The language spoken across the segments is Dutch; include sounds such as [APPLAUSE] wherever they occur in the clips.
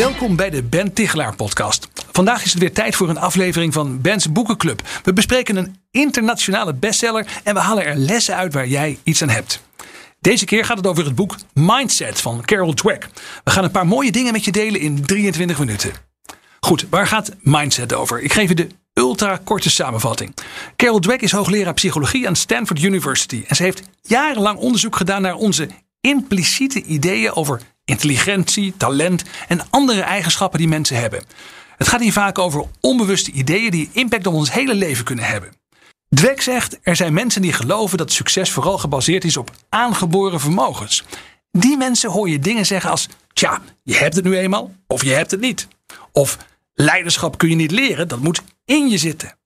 Welkom bij de Ben Tichelaar podcast. Vandaag is het weer tijd voor een aflevering van Ben's Boekenclub. We bespreken een internationale bestseller en we halen er lessen uit waar jij iets aan hebt. Deze keer gaat het over het boek Mindset van Carol Dweck. We gaan een paar mooie dingen met je delen in 23 minuten. Goed, waar gaat Mindset over? Ik geef je de ultra korte samenvatting. Carol Dweck is hoogleraar psychologie aan Stanford University en ze heeft jarenlang onderzoek gedaan naar onze impliciete ideeën over intelligentie, talent en andere eigenschappen die mensen hebben. Het gaat hier vaak over onbewuste ideeën die impact op ons hele leven kunnen hebben. Dweck zegt er zijn mensen die geloven dat succes vooral gebaseerd is op aangeboren vermogens. Die mensen hoor je dingen zeggen als: Tja, je hebt het nu eenmaal of je hebt het niet. Of leiderschap kun je niet leren, dat moet in je zitten.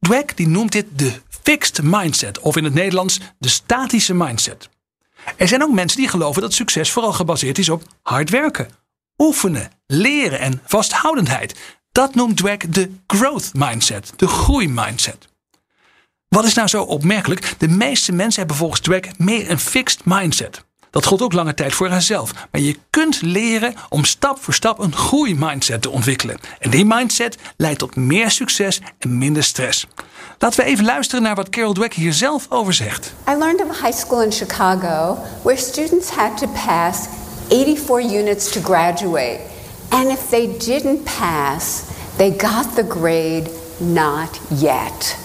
Dweck die noemt dit de fixed mindset, of in het Nederlands de statische mindset. Er zijn ook mensen die geloven dat succes vooral gebaseerd is op hard werken, oefenen, leren en vasthoudendheid. Dat noemt Dweck de growth mindset, de groeimindset. Wat is nou zo opmerkelijk? De meeste mensen hebben volgens Dweck meer een fixed mindset. Dat gold ook lange tijd voor haarzelf. Maar je kunt leren om stap voor stap een groeimindset te ontwikkelen. En die mindset leidt tot meer succes en minder stress. Laten we even luisteren naar wat Carol Dweck hier zelf over zegt. I learned of a high school in Chicago where students had to pass 84 units to graduate. And if they didn't pass, they got the grade not yet.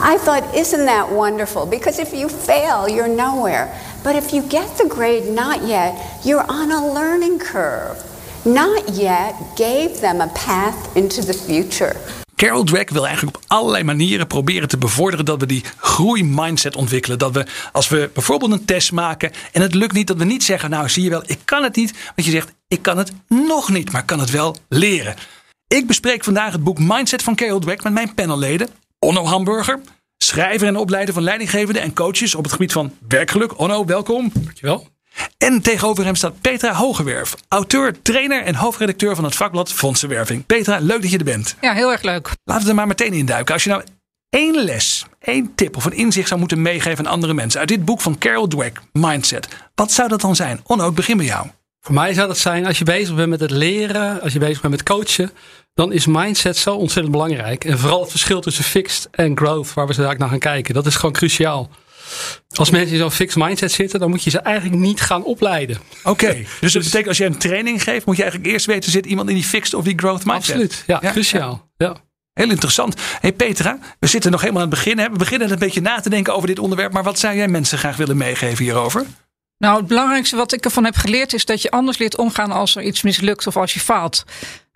I thought, isn't that wonderful? Because if you fail, you're nowhere. But if you get the grade not yet, you're on a learning curve. Not yet gave them a path into the future. Carol Dweck wil eigenlijk op allerlei manieren proberen te bevorderen dat we die groeimindset ontwikkelen. Dat we als we bijvoorbeeld een test maken en het lukt niet, dat we niet zeggen, nou zie je wel, ik kan het niet. Want je zegt, ik kan het nog niet, maar kan het wel leren. Ik bespreek vandaag het boek Mindset van Carol Dweck met mijn panelleden. Onno Hamburger, schrijver en opleider van leidinggevenden en coaches op het gebied van werkgeluk. Onno, welkom. Dankjewel. En tegenover hem staat Petra Hogewerf, auteur, trainer en hoofdredacteur van het vakblad Fondsenwerving. Petra, leuk dat je er bent. Ja, heel erg leuk. Laten we er maar meteen induiken. Als je nou één les, één tip of een inzicht zou moeten meegeven aan andere mensen uit dit boek van Carol Dweck, Mindset, wat zou dat dan zijn? Onno, ik begin bij jou. Voor mij zou dat zijn, als je bezig bent met het leren, als je bezig bent met coachen, dan is mindset zo ontzettend belangrijk. En vooral het verschil tussen fixed en growth, waar we zo naar gaan kijken, dat is gewoon cruciaal. Als mensen in zo'n fixed mindset zitten, dan moet je ze eigenlijk niet gaan opleiden. Oké, [LAUGHS] dus dat betekent als je een training geeft, moet je eigenlijk eerst weten, zit iemand in die fixed of die growth mindset? Absoluut, ja, cruciaal. Ja. Heel interessant. Hey Petra, we zitten nog helemaal aan het begin. Hè? We beginnen een beetje na te denken over dit onderwerp. Maar wat zou jij mensen graag willen meegeven hierover? Nou, het belangrijkste wat ik ervan heb geleerd is dat je anders leert omgaan als er iets mislukt of als je faalt.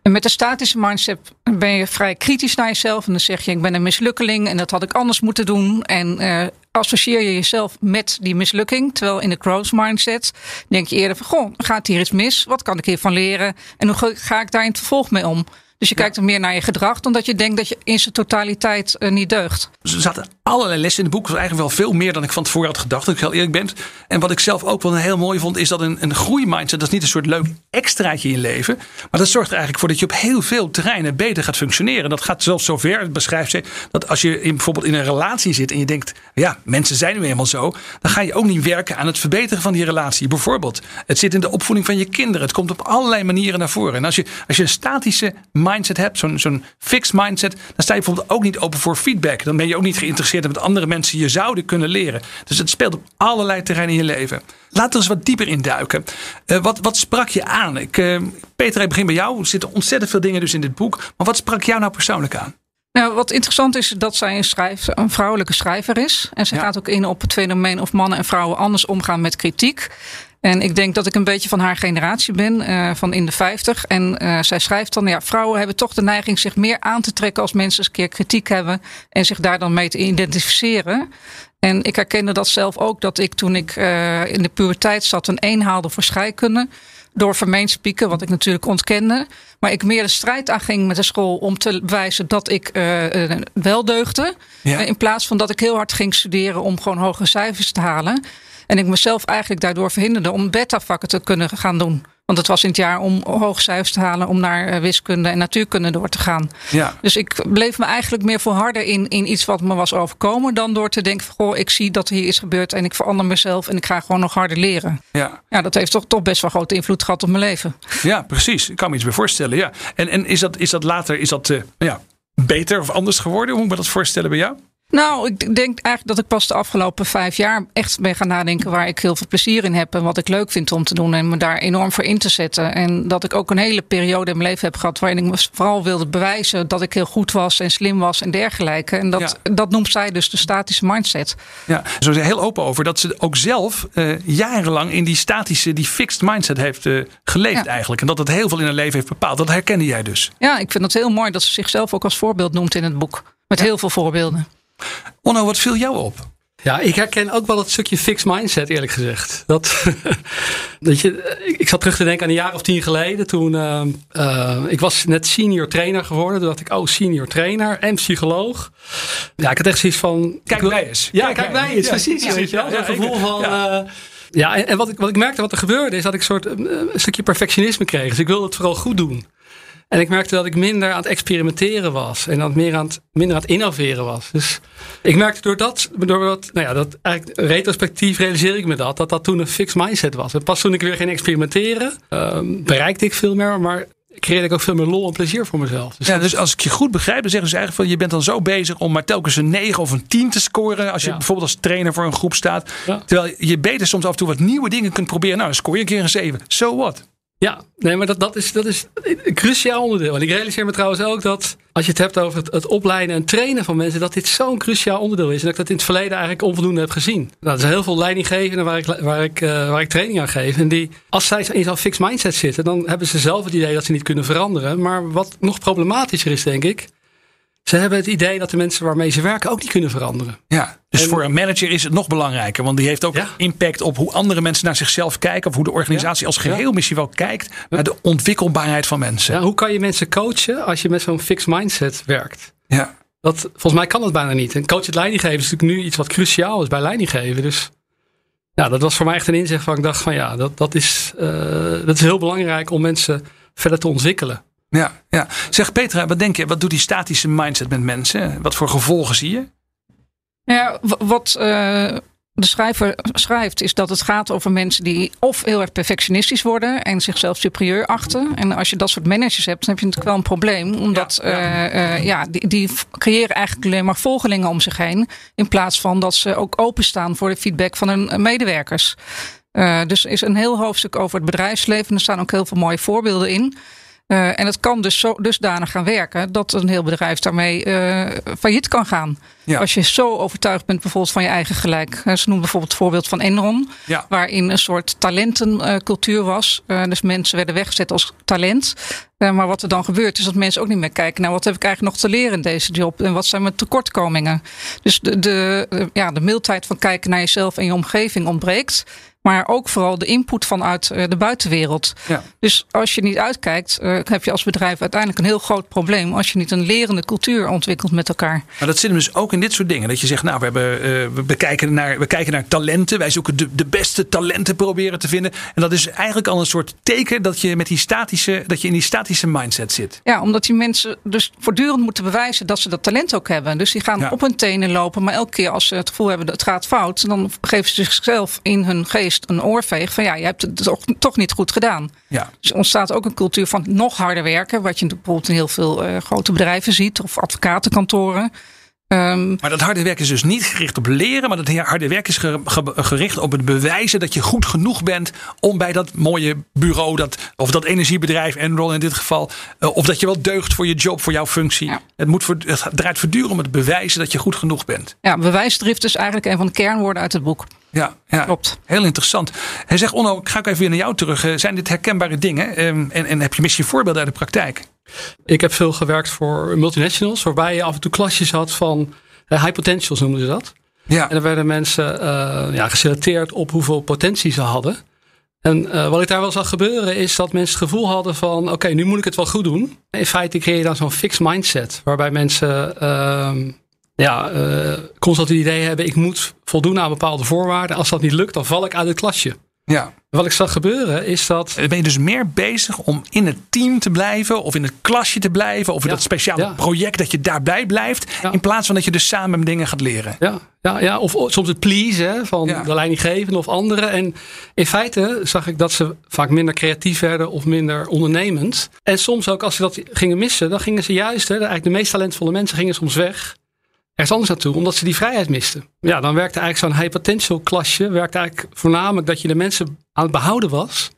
En met de statische mindset ben je vrij kritisch naar jezelf. En dan zeg je, ik ben een mislukkeling en dat had ik anders moeten doen. En uh, associeer je jezelf met die mislukking. Terwijl in de growth mindset denk je eerder van, goh, gaat hier iets mis? Wat kan ik hiervan leren? En hoe ga ik daar in het vervolg mee om? Dus je kijkt er meer naar je gedrag dan dat je denkt dat je in zijn totaliteit uh, niet deugt. Zaten allerlei lessen in het boek. was eigenlijk wel veel meer dan ik van tevoren had gedacht. Dat ik heel eerlijk ben. En wat ik zelf ook wel heel mooi vond, is dat een, een groeimindset, dat is niet een soort leuk extraatje in je leven. Maar dat zorgt er eigenlijk voor dat je op heel veel terreinen beter gaat functioneren. Dat gaat zelfs zover, beschrijft ze, dat als je in, bijvoorbeeld in een relatie zit en je denkt, ja, mensen zijn nu eenmaal zo. Dan ga je ook niet werken aan het verbeteren van die relatie. Bijvoorbeeld, het zit in de opvoeding van je kinderen. Het komt op allerlei manieren naar voren. En als je, als je een statische mindset hebt, zo'n zo'n fixed mindset, dan sta je bijvoorbeeld ook niet open voor feedback. Dan ben je ook niet geïnteresseerd in wat andere mensen je zouden kunnen leren. Dus het speelt op allerlei terreinen in je leven. Laten we eens wat dieper induiken. Uh, wat, wat sprak je aan? Ik, uh, Peter, ik begin bij jou. Er zitten ontzettend veel dingen dus in dit boek. Maar wat sprak jou nou persoonlijk aan? Nou, wat interessant is dat zij een, schrijf, een vrouwelijke schrijver is. En ze ja. gaat ook in op het fenomeen of mannen en vrouwen anders omgaan met kritiek. En ik denk dat ik een beetje van haar generatie ben, uh, van in de 50. En uh, zij schrijft dan, ja, vrouwen hebben toch de neiging zich meer aan te trekken als mensen eens een keer kritiek hebben en zich daar dan mee te identificeren. En ik herkende dat zelf ook, dat ik toen ik uh, in de puberteit zat een 1 haalde voor scheikunde. Door vermeend spieken, wat ik natuurlijk ontkende. Maar ik meer de strijd aanging met de school om te bewijzen dat ik uh, wel deugde. Ja. In plaats van dat ik heel hard ging studeren om gewoon hoge cijfers te halen. En ik mezelf eigenlijk daardoor verhinderde om beta-vakken te kunnen gaan doen. Want het was in het jaar om hoge cijfers te halen, om naar eh, wiskunde en natuurkunde door te gaan. Ja. Dus ik bleef me eigenlijk meer volharden in, in iets wat me was overkomen. Dan door te denken: van, goh, ik zie dat er hier is gebeurd en ik verander mezelf en ik ga gewoon nog harder leren. Ja. Ja, dat heeft toch, toch best wel grote invloed gehad op mijn leven. ja, precies. Ik kan me iets bij voorstellen. Ja. En, en is, dat, is dat later is dat, uh, ja, beter of anders geworden? Hoe moet ik me dat voorstellen bij jou? Nou, ik denk eigenlijk dat ik pas de afgelopen vijf jaar echt ben gaan nadenken waar ik heel veel plezier in heb en wat ik leuk vind om te doen en me daar enorm voor in te zetten. En dat ik ook een hele periode in mijn leven heb gehad waarin ik me vooral wilde bewijzen dat ik heel goed was en slim was en dergelijke. En dat, Ja. dat noemt zij dus de statische mindset. Ja, zo is ze heel open over dat ze ook zelf eh, jarenlang in die statische, die fixed mindset heeft eh, geleefd Ja. eigenlijk. En dat het heel veel in haar leven heeft bepaald. Dat herkende jij dus. Ja, ik vind het heel mooi dat ze zichzelf ook als voorbeeld noemt in het boek. Met heel veel voorbeelden. Onno, wat viel jou op? Ja, ik herken ook wel dat stukje fixed mindset, eerlijk gezegd. Dat, [LAUGHS] dat je, ik, zat terug te denken aan een jaar of tien geleden. Toen eh, eh, ik was net senior trainer geworden. Toen dacht ik, oh, senior trainer en psycholoog. Ja, ik had echt zoiets van. Kijk wil- bij eens. Ja, Kijk eens. Ja, precies. ja, weet je wel. Zo'n gevoel van. ja. eh, ja, en, en wat, ik, wat ik merkte wat er gebeurde is dat ik een soort een stukje perfectionisme kreeg. Dus ik wilde het vooral goed doen. En ik merkte dat ik minder aan het experimenteren was. En dat meer aan het, minder aan het innoveren was. Dus ik merkte door dat, door dat, nou ja, dat eigenlijk retrospectief realiseer ik me dat. Dat dat toen een fixed mindset was. En pas toen ik weer ging experimenteren, ehm, bereikte ik veel meer. Maar creëerde ik ook veel meer lol en plezier voor mezelf. Dus Ja, dus als ik je goed begrijp, dan zeggen ze eigenlijk van je bent dan zo bezig om maar telkens een 9 of een 10 te scoren. Als je Ja. bijvoorbeeld als trainer voor een groep staat. Ja. Terwijl je beter soms af en toe wat nieuwe dingen kunt proberen. Nou, dan scoor je een keer een 7. So what? Ja, nee, maar dat, dat, is, dat is een cruciaal onderdeel. En ik realiseer me trouwens ook dat als je het hebt over het, opleiden en trainen van mensen, dat dit zo'n cruciaal onderdeel is. En dat ik dat in het verleden eigenlijk onvoldoende heb gezien. Nou, er zijn heel veel leidinggevenden waar ik, waar, ik, eh, waar ik training aan geef. En die, als zij in zo'n fixed mindset zitten, dan hebben ze zelf het idee dat ze niet kunnen veranderen. Maar wat nog problematischer is, denk ik. Ze hebben het idee dat de mensen waarmee ze werken ook niet kunnen veranderen. Ja, dus En- voor een manager is het nog belangrijker. Want die heeft ook Ja. impact op hoe andere mensen naar zichzelf kijken. Of hoe de organisatie als geheel misschien wel kijkt naar de ontwikkelbaarheid van mensen. Ja, hoe kan je mensen coachen als je met zo'n fixed mindset werkt? Ja. Dat, volgens mij kan dat bijna niet. En coach het leidinggeven is natuurlijk nu iets wat cruciaal is bij leidinggeven. Dus ja, dat was voor mij echt een inzicht van ik dacht van ja, dat, dat, is, eh, dat is heel belangrijk om mensen verder te ontwikkelen. Ja, ja. Zeg Petra, wat denk je? Wat doet die statische mindset met mensen? Wat voor gevolgen zie je? Ja, wat eh, de schrijver schrijft is dat het gaat over mensen die of heel erg perfectionistisch worden en zichzelf superieur achten. En als je dat soort managers hebt, dan heb je natuurlijk wel een probleem. Omdat Ja, ja. eh, eh, ja, die, creëren eigenlijk alleen maar volgelingen om zich heen. In plaats van dat ze ook openstaan voor de feedback van hun medewerkers. Dus er is een heel hoofdstuk over het bedrijfsleven. Er staan ook heel veel mooie voorbeelden in. Eh, en het kan dus zo, dusdanig gaan werken dat een heel bedrijf daarmee eh, failliet kan gaan. Ja. Als je zo overtuigd bent bijvoorbeeld van je eigen gelijk. Eh, Ze noemen bijvoorbeeld het voorbeeld van Enron. Ja. Waarin een soort talentencultuur was. Dus mensen werden weggezet als talent. Maar wat er dan gebeurt is dat mensen ook niet meer kijken naar wat heb ik eigenlijk nog te leren in deze job. En wat zijn mijn tekortkomingen. Dus de, de, ja, de mildheid van kijken naar jezelf en je omgeving ontbreekt. Maar ook vooral de input vanuit eh, de buitenwereld. Ja. Dus als je niet uitkijkt, eh, heb je als bedrijf uiteindelijk een heel groot probleem. Als je niet een lerende cultuur ontwikkelt met elkaar. Maar dat zit hem dus ook in dit soort dingen. Dat je zegt, nou, we, hebben, eh, we, bekijken naar, we kijken naar talenten. Wij zoeken de, de beste talenten proberen te vinden. En dat is eigenlijk al een soort teken dat je, met die statische, dat je in die statische mindset zit. Ja, omdat die mensen dus voortdurend moeten bewijzen dat ze dat talent ook hebben. Dus die gaan Ja. op hun tenen lopen. Maar elke keer als ze het gevoel hebben dat het gaat fout, dan geven ze zichzelf in hun geest een oorveeg van ja, je hebt het toch, toch niet goed gedaan. Ja. Dus er ontstaat ook een cultuur van nog harder werken. Wat je bijvoorbeeld in heel veel eh, grote bedrijven ziet. Of advocatenkantoren. Ehm, Maar dat harde werk is dus niet gericht op leren. Maar dat harde werk is ge- ge- gericht op het bewijzen dat je goed genoeg bent. Om bij dat mooie bureau, dat, of dat energiebedrijf, Enron in dit geval. eh, of dat je wel deugt voor je job, voor jouw functie. Ja. Het, moet, voor- het draait voortdurend om het bewijzen dat je goed genoeg bent. ja, bewijsdrift is eigenlijk een van de kernwoorden uit het boek. Ja, ja. Klopt. Heel interessant. Hij zegt, Onno, ik ga ook even weer naar jou terug. Eh, Zijn dit herkenbare dingen? Ehm, En, en heb je misschien voorbeelden uit de praktijk? Ik heb veel gewerkt voor multinationals, waarbij je af en toe klasjes had van eh, high potentials noemden ze dat. Ja, En dan werden mensen eh, ja, geselecteerd op hoeveel potentie ze hadden. En uh, wat ik daar wel zag gebeuren is dat mensen het gevoel hadden van oké, nu moet ik het wel goed doen. In feite creëer je dan zo'n fixed mindset waarbij mensen uh, ja, constant het idee hebben ik moet voldoen aan bepaalde voorwaarden. Als dat niet lukt, dan val ik uit het klasje. Ja. Wat ik zag gebeuren is dat. Ben je dus meer bezig om in het team te blijven, of in het klasje te blijven, of in dat speciale project dat je daarbij blijft. In plaats van dat je dus samen dingen gaat leren. Ja, ja, ja of soms het pleasen van de leidinggevende of anderen. En in feite zag ik dat ze vaak minder creatief werden of minder ondernemend. En soms ook als ze dat gingen missen, dan gingen ze juist, hè, eigenlijk de meest talentvolle mensen gingen soms weg ergens anders naartoe, omdat ze die vrijheid misten. Ja, dan werkte eigenlijk zo'n high potential klasje, werkte eigenlijk voornamelijk dat je de mensen aan het behouden was,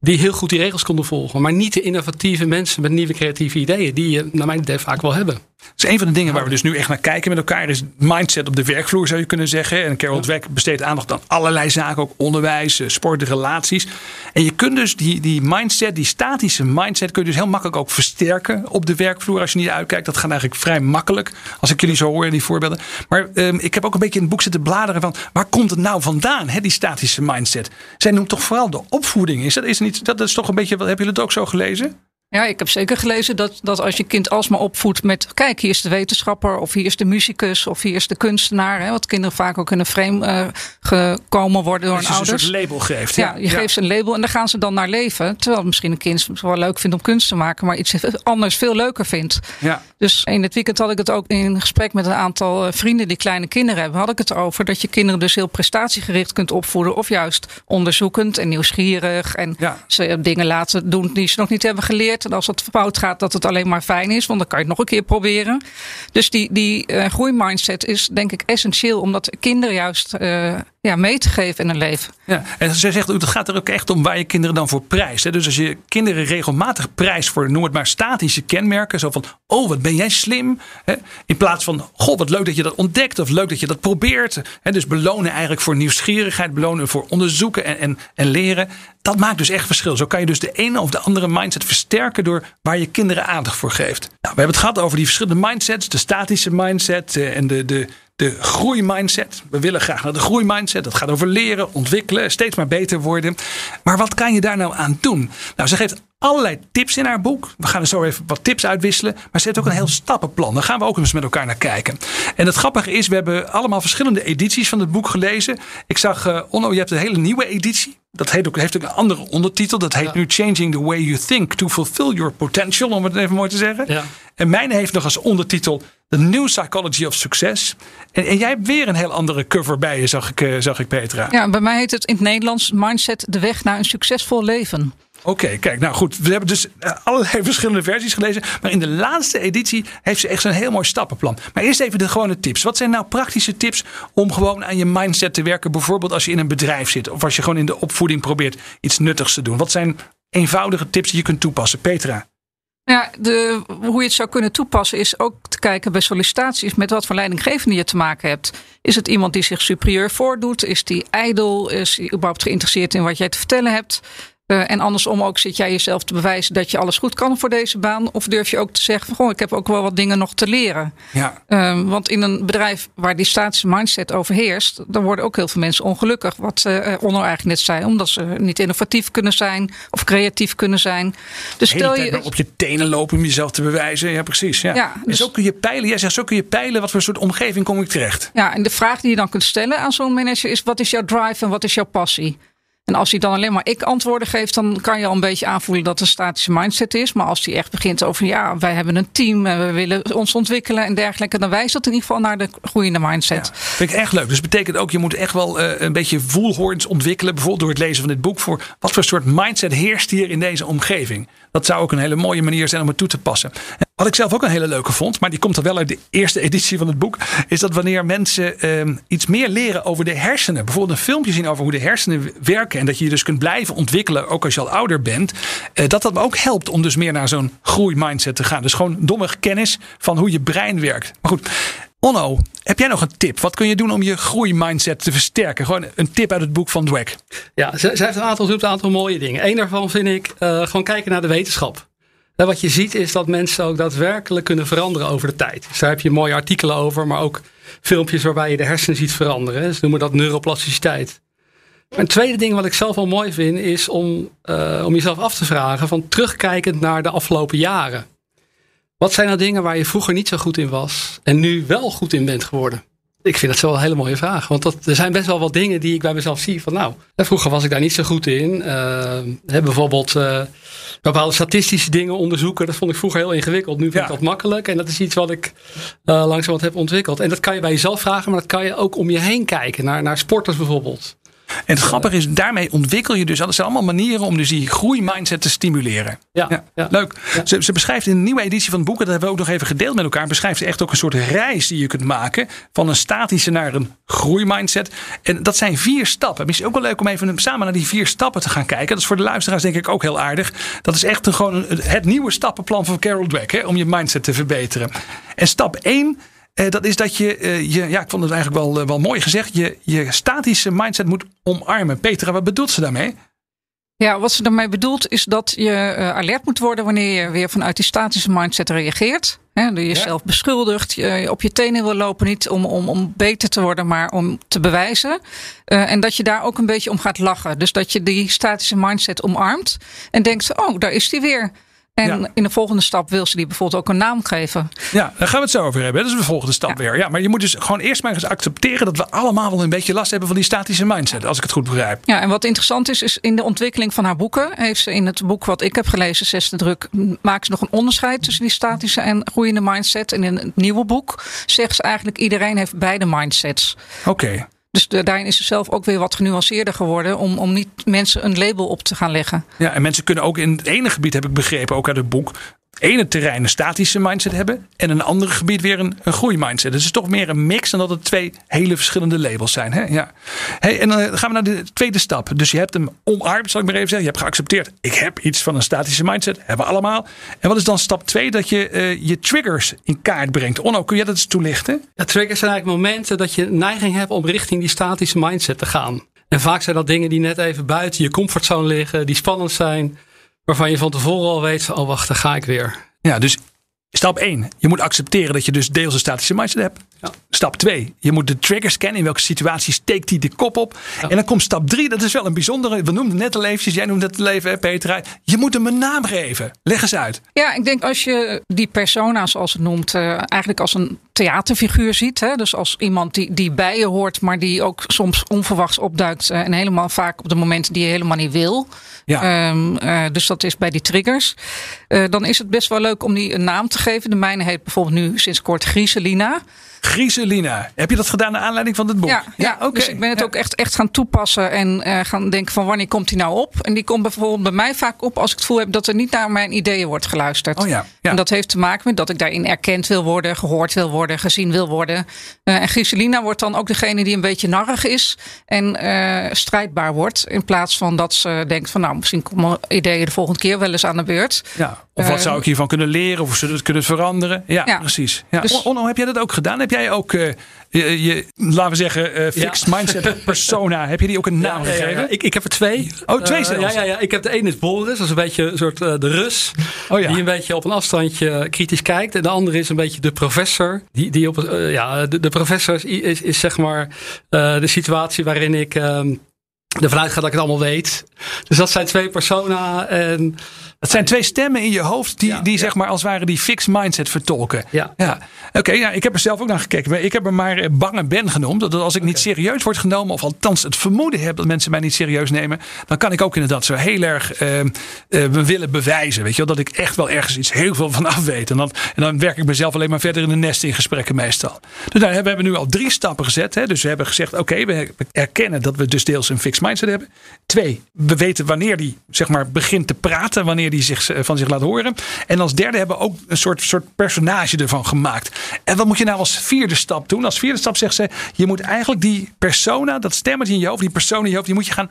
die heel goed die regels konden volgen. Maar niet de innovatieve mensen met nieuwe creatieve ideeën, die je naar mijn idee vaak wel hebben. Dus een van de dingen waar we dus nu echt naar kijken met elkaar is mindset op de werkvloer, zou je kunnen zeggen. En Carol Dweck besteedt aandacht aan allerlei zaken, ook onderwijs, eh, sport, relaties. En je kunt dus die, die mindset, die statische mindset, kun je dus heel makkelijk ook versterken op de werkvloer als je niet uitkijkt. Dat gaat eigenlijk vrij makkelijk, als ik jullie zo hoor, die voorbeelden. Maar um, ik heb ook een beetje in het boek zitten bladeren van waar komt het nou vandaan, hè, die statische mindset? Zij noemt toch vooral de opvoeding. Is dat, is niet, dat is toch een beetje, hebben jullie het ook zo gelezen? Ja, ik heb zeker gelezen dat, dat als je kind alsmaar opvoedt met... kijk, hier is de wetenschapper of hier is de muzikus of hier is de kunstenaar. Hè, wat kinderen vaak ook in een frame uh, gekomen worden door hun ouders. een soort label geeft. Ja, je geeft ze een label en daar gaan ze dan naar leven. Terwijl misschien een kind het wel leuk vindt om kunst te maken... maar iets [LAUGHS] anders veel leuker vindt. Ja. Dus in het weekend had ik het ook in gesprek met een aantal eh, vrienden... die kleine kinderen hebben, had ik het over... dat je kinderen dus heel prestatiegericht kunt opvoeden... of juist onderzoekend en nieuwsgierig... en ze dingen laten doen die ze nog niet hebben geleerd en als het fout gaat, dat het alleen maar fijn is. Want dan kan je het nog een keer proberen. Dus die, die uh, groeimindset is denk ik essentieel. Omdat kinderen juist uh, ja, mee te geven in hun leven. Ja, en ze zegt, het gaat er ook echt om waar je kinderen dan voor prijst. Hè? Dus als je kinderen regelmatig prijst voor, noem het maar, statische kenmerken. Zo van, oh wat ben jij slim. Hè? In plaats van, goh wat leuk dat je dat ontdekt. Of leuk dat je dat probeert. Hè? Dus belonen eigenlijk voor nieuwsgierigheid. Belonen voor onderzoeken en, en, en leren. Dat maakt dus echt verschil. Zo kan je dus de ene of de andere mindset versterken door waar je kinderen aandacht voor geeft. Nou, we hebben het gehad over die verschillende mindsets. De statische mindset eh, en de, de, de groeimindset. We willen graag naar de groeimindset. Dat gaat over leren, ontwikkelen, steeds maar beter worden. Maar wat kan je daar nou aan doen? Nou, ze geeft allerlei tips in haar boek. We gaan er zo even wat tips uitwisselen. Maar ze heeft ook een heel stappenplan. Daar gaan we ook eens met elkaar naar kijken. En het grappige is, we hebben allemaal verschillende edities van het boek gelezen. Ik zag, uh, Onno, je hebt een hele nieuwe editie. Dat heet ook, heeft ook een andere ondertitel. Dat heet nu Changing the Way You Think to Fulfill Your Potential. Om het even mooi te zeggen. Ja. En mijn heeft nog als ondertitel The New Psychology of Success. En, en, jij hebt weer een heel andere cover bij je, zag ik, uh, zag ik Petra. Ja, bij mij heet het in het Nederlands Mindset de weg naar een succesvol leven. Oké, kijk, nou goed. We hebben dus eh, allerlei [LAUGHS] verschillende versies gelezen. Maar in de laatste editie heeft ze echt zo'n heel mooi stappenplan. Maar eerst even de gewone tips. Wat zijn nou praktische tips om gewoon aan je mindset te werken? Bijvoorbeeld als je in een bedrijf zit. Of als je gewoon in de opvoeding probeert iets nuttigs te doen. Wat zijn eenvoudige tips die je kunt toepassen? Petra. Ja, de, hoe je het zou kunnen toepassen is ook te kijken bij sollicitaties met wat voor leidinggevende je te maken hebt. Is het iemand die zich superieur voordoet? Is die ijdel? Is hij überhaupt geïnteresseerd in wat jij te vertellen hebt? Uh, en andersom ook zit jij jezelf te bewijzen dat je alles goed kan voor deze baan? Of durf je ook te zeggen van goh, ik heb ook wel wat dingen nog te leren? Ja. Uh, want in een bedrijf waar die statische mindset overheerst, dan worden ook heel veel mensen ongelukkig. Wat uh, Onno eigenlijk net zei, omdat ze niet innovatief kunnen zijn of creatief kunnen zijn. Dus stel je op je tenen lopen om jezelf te bewijzen. Ja, precies. Ja. ja dus, en zo kun je peilen. Jij zegt zo kun je peilen wat voor soort omgeving kom ik terecht. Ja, en de vraag die je dan kunt stellen aan zo'n manager is: wat is jouw drive en wat is jouw passie? En als hij dan alleen maar ik antwoorden geeft, dan kan je al een beetje aanvoelen dat het een statische mindset is. Maar als hij echt begint over ja, wij hebben een team en we willen ons ontwikkelen en dergelijke, dan wijst dat in ieder geval naar de groeiende mindset. Vind ik echt leuk. Dus betekent ook, je moet echt wel uh, een beetje voelhoorns ontwikkelen, bijvoorbeeld door het lezen van dit boek, voor wat voor soort mindset heerst hier in deze omgeving. Dat zou ook een hele mooie manier zijn om het toe te passen. Wat ik zelf ook een hele leuke vond, maar die komt er wel uit de eerste editie van het boek, is dat wanneer mensen uh, iets meer leren over de hersenen, bijvoorbeeld een filmpje zien over hoe de hersenen werken en dat je je dus kunt blijven ontwikkelen, ook als je al ouder bent, uh, dat dat ook helpt om dus meer naar zo'n groeimindset te gaan. Dus gewoon domme kennis van hoe je brein werkt. Maar goed, Onno, heb jij nog een tip? Wat kun je doen om je groeimindset te versterken? Gewoon een tip uit het boek van Dweck. Ja, zij heeft een aantal, een aantal mooie dingen. Eén daarvan vind ik uh, gewoon kijken naar de wetenschap. En wat je ziet is dat mensen ook daadwerkelijk kunnen veranderen over de tijd. Dus daar heb je mooie artikelen over, maar ook filmpjes waarbij je de hersenen ziet veranderen. Ze noemen dat neuroplasticiteit. Een tweede ding wat ik zelf wel mooi vind is om, uh, om jezelf af te vragen van terugkijkend naar de afgelopen jaren. Wat zijn nou dingen waar je vroeger niet zo goed in was en nu wel goed in bent geworden? Ik vind dat wel een hele mooie vraag. Want dat, er zijn best wel wat dingen die ik bij mezelf zie. Van nou, vroeger was ik daar niet zo goed in. Uh, bijvoorbeeld uh, bepaalde statistische dingen onderzoeken. Dat vond ik vroeger heel ingewikkeld. Nu vind ik dat makkelijk. En dat is iets wat ik uh, langzaam wat heb ontwikkeld. En dat kan je bij jezelf vragen. Maar dat kan je ook om je heen kijken. Naar, naar sporters bijvoorbeeld. En het grappige is, daarmee ontwikkel je dus, dat zijn allemaal manieren om dus die groeimindset te stimuleren. Ja, ja, leuk. Ze, ze, beschrijft in een nieuwe editie van het boek, dat hebben we ook nog even gedeeld met elkaar, beschrijft ze echt ook een soort reis die je kunt maken van een statische naar een groeimindset. En dat zijn vier stappen. Misschien ook wel leuk om even samen naar die vier stappen te gaan kijken. Dat is voor de luisteraars denk ik ook heel aardig. Dat is echt een, gewoon het nieuwe stappenplan van Carol Dweck, hè, om je mindset te verbeteren. En stap 1 uh, dat is dat je, uh, je, ja, ik vond het eigenlijk wel, uh, wel mooi gezegd, je, je statische mindset moet omarmen. Petra, wat bedoelt ze daarmee? Ja, wat ze daarmee bedoelt is dat je alert moet worden wanneer je weer vanuit die statische mindset reageert. Hè, dat je jezelf ja. beschuldigt, je op je tenen wil lopen, niet om, om, om beter te worden, maar om te bewijzen. en dat je daar ook een beetje om gaat lachen. Dus dat je die statische mindset omarmt en denkt, oh, daar is die weer. En in de volgende stap wil ze die bijvoorbeeld ook een naam geven. Ja, daar gaan we het zo over hebben. Dat is de volgende stap weer. Ja, maar je moet dus gewoon eerst maar eens accepteren dat we allemaal wel een beetje last hebben van die statische mindset, als ik het goed begrijp. Ja, en wat interessant is, is in de ontwikkeling van haar boeken, heeft ze in het boek wat ik heb gelezen, Zesde Druk, maakt ze nog een onderscheid tussen die statische en groeiende mindset. En in het nieuwe boek zegt ze eigenlijk iedereen heeft beide mindsets. Oké. Okay. Dus de, daarin is ze zelf ook weer wat genuanceerder geworden. Om, om niet mensen een label op te gaan leggen. Ja, en mensen kunnen ook in het ene gebied, heb ik begrepen, ook uit het boek ene terrein een statische mindset hebben en een andere gebied weer een, een groeimindset. Dus het is toch meer een mix dan dat het twee hele verschillende labels zijn. Hè? Ja. Hey, en dan gaan we naar de tweede stap. Dus je hebt hem omarmd, zal ik maar even zeggen. Je hebt geaccepteerd, ik heb iets van een statische mindset. Hebben we allemaal. En wat is dan stap twee? Dat je uh, je triggers in kaart brengt. Onno, kun je dat eens toelichten? Ja, triggers zijn eigenlijk momenten dat je neiging hebt om richting die statische mindset te gaan. En vaak zijn dat dingen die net even buiten je comfortzone liggen, die spannend zijn waarvan je van tevoren al weet, oh wacht, daar ga ik weer. Ja, dus stap 1, je moet accepteren dat je dus deels een statische mindset hebt. Ja. Stap 2, je moet de triggers kennen. In welke situatie steekt hij de kop op? En dan komt stap 3, dat is wel een bijzondere. We noemden net al eventjes, jij noemde het even, hè, Petra. Je moet hem een naam geven. Leg eens uit. Ja, ik denk als je die persona, zoals het noemt, uh, eigenlijk als een theaterfiguur ziet. Hè? Dus als iemand die, die bij je hoort, maar die ook soms onverwachts opduikt. Uh, en helemaal vaak op de momenten die je helemaal niet wil. Ja. Um, uh, dus dat is bij die triggers. dan is het best wel leuk om die een naam te geven. De mijne heet bijvoorbeeld nu sinds kort Grieselina. Grieselina. Heb je dat gedaan naar aanleiding van het boek? Ja, ja, dus ik ben het ja. ook echt, echt gaan toepassen en uh, gaan denken van wanneer komt hij nou op? En die komt bijvoorbeeld bij mij vaak op als ik het gevoel heb dat er niet naar mijn ideeën wordt geluisterd. Oh ja, ja. En dat heeft te maken met dat ik daarin erkend wil worden, gehoord wil worden, gezien wil worden. Uh, en Grieselina wordt dan ook degene die een beetje narrig is en uh, strijdbaar wordt. In plaats van dat ze denkt van nou misschien komen ideeën de volgende keer wel eens aan de beurt. Ja. Of wat zou ik hiervan kunnen leren? Of zullen het kunnen veranderen? Ja, precies. Ja. Dus, Onno, heb jij dat ook gedaan? Heb jij ook uh, je, je, laten we zeggen, uh, fixed ja. mindset [LAUGHS] persona. heb je die ook een naam gegeven? Ik, ik heb er twee. Oh, twee zelfs? Uh, ja, ja, ja, ik heb de ene is Boris. Dat is een beetje een soort de Rus. Oh, die een beetje op een afstandje kritisch kijkt. En de andere is een beetje de professor. Die, die op, ja, de, de professor is, is, is zeg maar de situatie waarin ik ehm, ervan uitga dat ik het allemaal weet. Dus dat zijn twee persona. En het zijn twee stemmen in je hoofd die, ja, die zeg maar als ware die fixed mindset vertolken. Ja. ja. Oké, okay, ja, ik heb er zelf ook naar gekeken. Ik heb er maar bange Ben genoemd. Dat als ik niet serieus word genomen, of althans het vermoeden heb dat mensen mij niet serieus nemen, dan kan ik ook inderdaad zo heel erg uh, uh, willen bewijzen. Weet je wel, dat ik echt wel ergens iets heel veel van af weet. En dan, en dan werk ik mezelf alleen maar verder in de nest in gesprekken meestal. Dus daar hebben we nu al drie stappen gezet. Hè. Dus we hebben gezegd, oké, okay, we erkennen dat we dus deels een fixed mindset hebben. Twee, we weten wanneer die zeg maar begint te praten, wanneer die zich, van zich laat horen. En als derde hebben we ook een soort, soort personage ervan gemaakt. En wat moet je nou als vierde stap doen? Als vierde stap zegt ze, je moet eigenlijk die persona, dat stemmetje in je hoofd, die persoon in je hoofd, die moet je gaan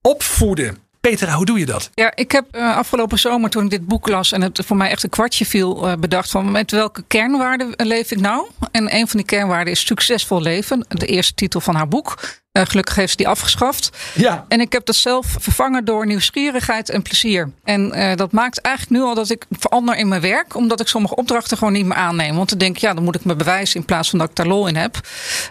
opvoeden. Petra, hoe doe je dat? Ja, ik heb uh, afgelopen zomer toen ik dit boek las en het voor mij echt een kwartje viel, uh, bedacht van met welke kernwaarden leef ik nou? En een van die kernwaarden is succesvol leven, de eerste titel van haar boek. Uh, gelukkig heeft ze die afgeschaft. Ja. En ik heb dat zelf vervangen door nieuwsgierigheid en plezier. En uh, dat maakt eigenlijk nu al dat ik verander in mijn werk. Omdat ik sommige opdrachten gewoon niet meer aanneem. Want dan denk ik, ja, dan moet ik me bewijzen in plaats van dat ik daar lol in heb.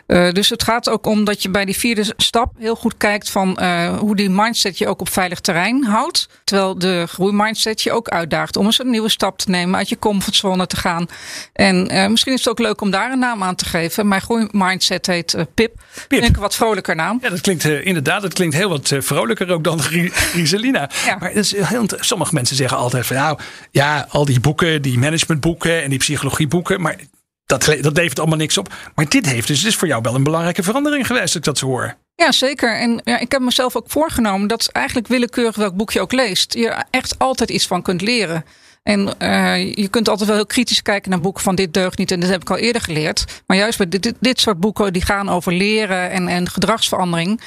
Uh, dus het gaat ook om dat je bij die vierde stap heel goed kijkt van hoe die mindset je ook op veilig terrein houdt. Terwijl de groeimindset je ook uitdaagt om eens een nieuwe stap te nemen, uit je comfortzone te gaan. En misschien is het ook leuk om daar een naam aan te geven. Mijn groeimindset heet Pip. Pip. Denk wat vrolijker naam. Ja, dat klinkt uh, inderdaad. Dat klinkt heel wat uh, vrolijker ook dan Griselina. [LAUGHS] Ja. Maar dat is heel, sommige mensen zeggen altijd van nou ja, al die boeken, die managementboeken en die psychologieboeken, maar dat, dat levert allemaal niks op. Maar dit heeft dus, is voor jou wel een belangrijke verandering geweest, als ik dat zo hoor. Ja, zeker. En ja, ik heb mezelf ook voorgenomen dat eigenlijk willekeurig welk boek je ook leest, je echt altijd iets van kunt leren. En uh, je kunt altijd wel heel kritisch kijken naar boeken van dit deugt niet. En dat heb ik al eerder geleerd. Maar juist bij dit, dit soort boeken die gaan over leren en, en gedragsverandering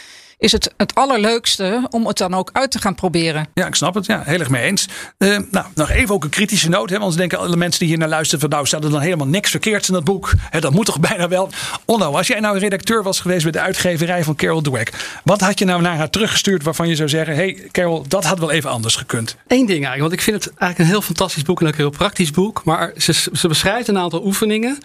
is het het allerleukste om het dan ook uit te gaan proberen. Ja, ik snap het. Ja, heel erg mee eens. Uh, nou, nog even ook een kritische noot. Hè, want ze denken alle mensen die hier naar luisteren van nou staat er dan helemaal niks verkeerds in dat boek. Hè, dat moet toch bijna wel. Onno, als jij nou redacteur was geweest bij de uitgeverij van Carol Dweck. Wat had je nou naar haar teruggestuurd waarvan je zou zeggen, hey Carol, dat had wel even anders gekund? Eén ding eigenlijk, want ik vind het eigenlijk een heel fantastisch boek en ook een heel praktisch boek. Maar ze, ze beschrijft een aantal oefeningen.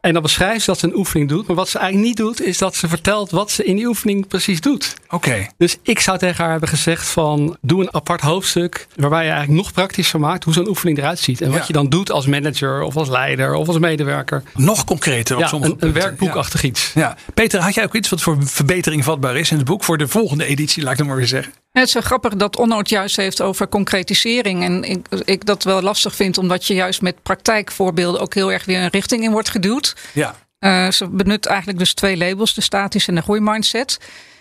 En dan beschrijft ze dat ze een oefening doet. Maar wat ze eigenlijk niet doet, is dat ze vertelt wat ze in die oefening precies doet. Oké. Okay. Dus ik zou tegen haar hebben gezegd van doe een apart hoofdstuk waarbij je eigenlijk nog praktischer maakt hoe zo'n oefening eruit ziet. En wat Ja. je dan doet als manager of als leider of als medewerker. Nog concreter op Ja, sommige een, een werkboekachtig iets. Ja. Peter, had jij ook iets wat voor verbetering vatbaar is in het boek voor de volgende editie, laat ik het maar weer zeggen? Het is zo grappig dat Onno het juist heeft over concretisering. En ik, ik dat wel lastig vind, omdat je juist met praktijkvoorbeelden ook heel erg weer een richting in wordt geduwd. Ja. Uh, ze benut eigenlijk dus twee labels, de statische en de groeimindset.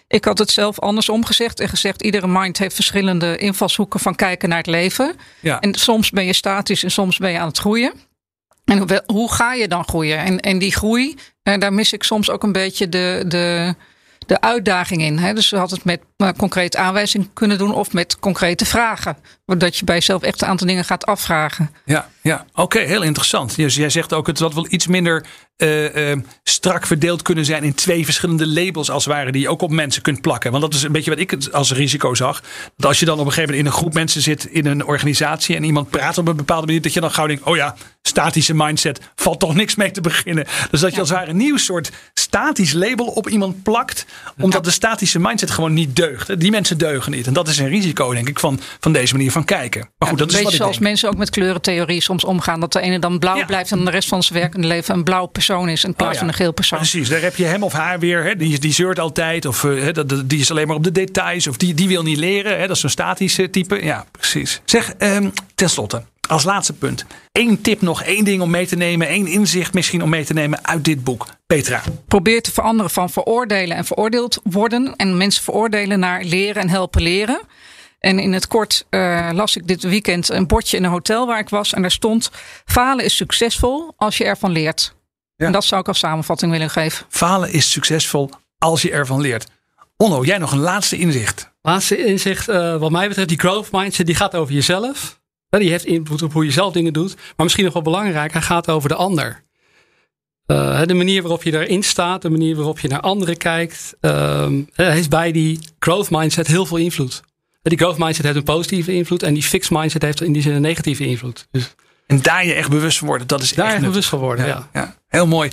Ik had het zelf andersom gezegd en gezegd: iedere mind heeft verschillende invalshoeken van kijken naar het leven. Ja. En soms ben je statisch en soms ben je aan het groeien. En hoe, hoe ga je dan groeien? En, en die groei, uh, daar mis ik soms ook een beetje de, de, de uitdaging in. Hè? Dus we hadden het met uh, concrete aanwijzingen kunnen doen of met concrete vragen. Zodat je bij jezelf echt een aantal dingen gaat afvragen. Ja, ja. oké, okay, heel interessant. Dus jij zegt ook het wat wel iets minder uh, uh, strak verdeeld kunnen zijn in twee verschillende labels als het ware die je ook op mensen kunt plakken. Want dat is een beetje wat ik als risico zag. Dat als je dan op een gegeven moment in een groep mensen zit in een organisatie en iemand praat op een bepaalde manier, dat je dan gauw denkt, oh ja, statische mindset, valt toch niks mee te beginnen. Dus dat je als het ware een nieuw soort statisch label op iemand plakt, omdat de statische mindset gewoon niet deugt. Die mensen deugen niet. En dat is een risico, denk ik, van, van deze manier van kijken. Maar goed, ja, dat is wat ik zoals denk. mensen ook met kleurentheorie soms omgaan. Dat de ene dan blauw Ja. blijft en de rest van zijn werkende leven een blauw persoon is in plaats Oh ja. van een geel persoon. Precies, daar heb je hem of haar weer. Hè, die, die zeurt altijd. Of dat, die is alleen maar op de details. Of die, die wil niet leren. Hè, dat is een statische type. Ja, precies. Zeg, um, tenslotte. Als laatste punt. Eén tip nog. één ding om mee te nemen. één inzicht misschien om mee te nemen uit dit boek. Petra. Probeer te veranderen van veroordelen en veroordeeld worden. En mensen veroordelen naar leren en helpen leren. En in het kort uh, las ik dit weekend een bordje in een hotel waar ik was. En daar stond: Falen is succesvol als je ervan leert. Ja. En dat zou ik als samenvatting willen geven. Falen is succesvol als je ervan leert. Onno, jij nog een laatste inzicht. Laatste inzicht, uh, wat mij betreft, die growth mindset, die gaat over jezelf. Die heeft invloed op hoe je zelf dingen doet. Maar misschien nog wel belangrijk, hij gaat over de ander. Uh, de manier waarop je erin staat, de manier waarop je naar anderen kijkt, uh, heeft bij die growth mindset heel veel invloed. Die growth mindset heeft een positieve invloed en die fixed mindset heeft in die zin een negatieve invloed. Dus en daar je echt bewust van worden, dat is daar echt echt bewust van worden, ja. ja. ja. Heel mooi.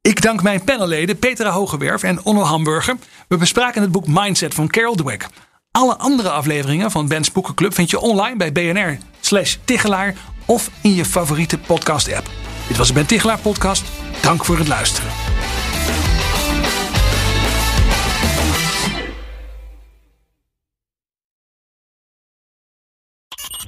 Ik dank mijn panelleden Petra Hogewerf en Onno Hamburger. We bespraken het boek Mindset van Carol Dweck. Alle andere afleveringen van Ben's Boekenclub vind je online bij BNR slash Tichelaar of in je favoriete podcast app. Dit was de Ben Tichelaar podcast. Dank voor het luisteren.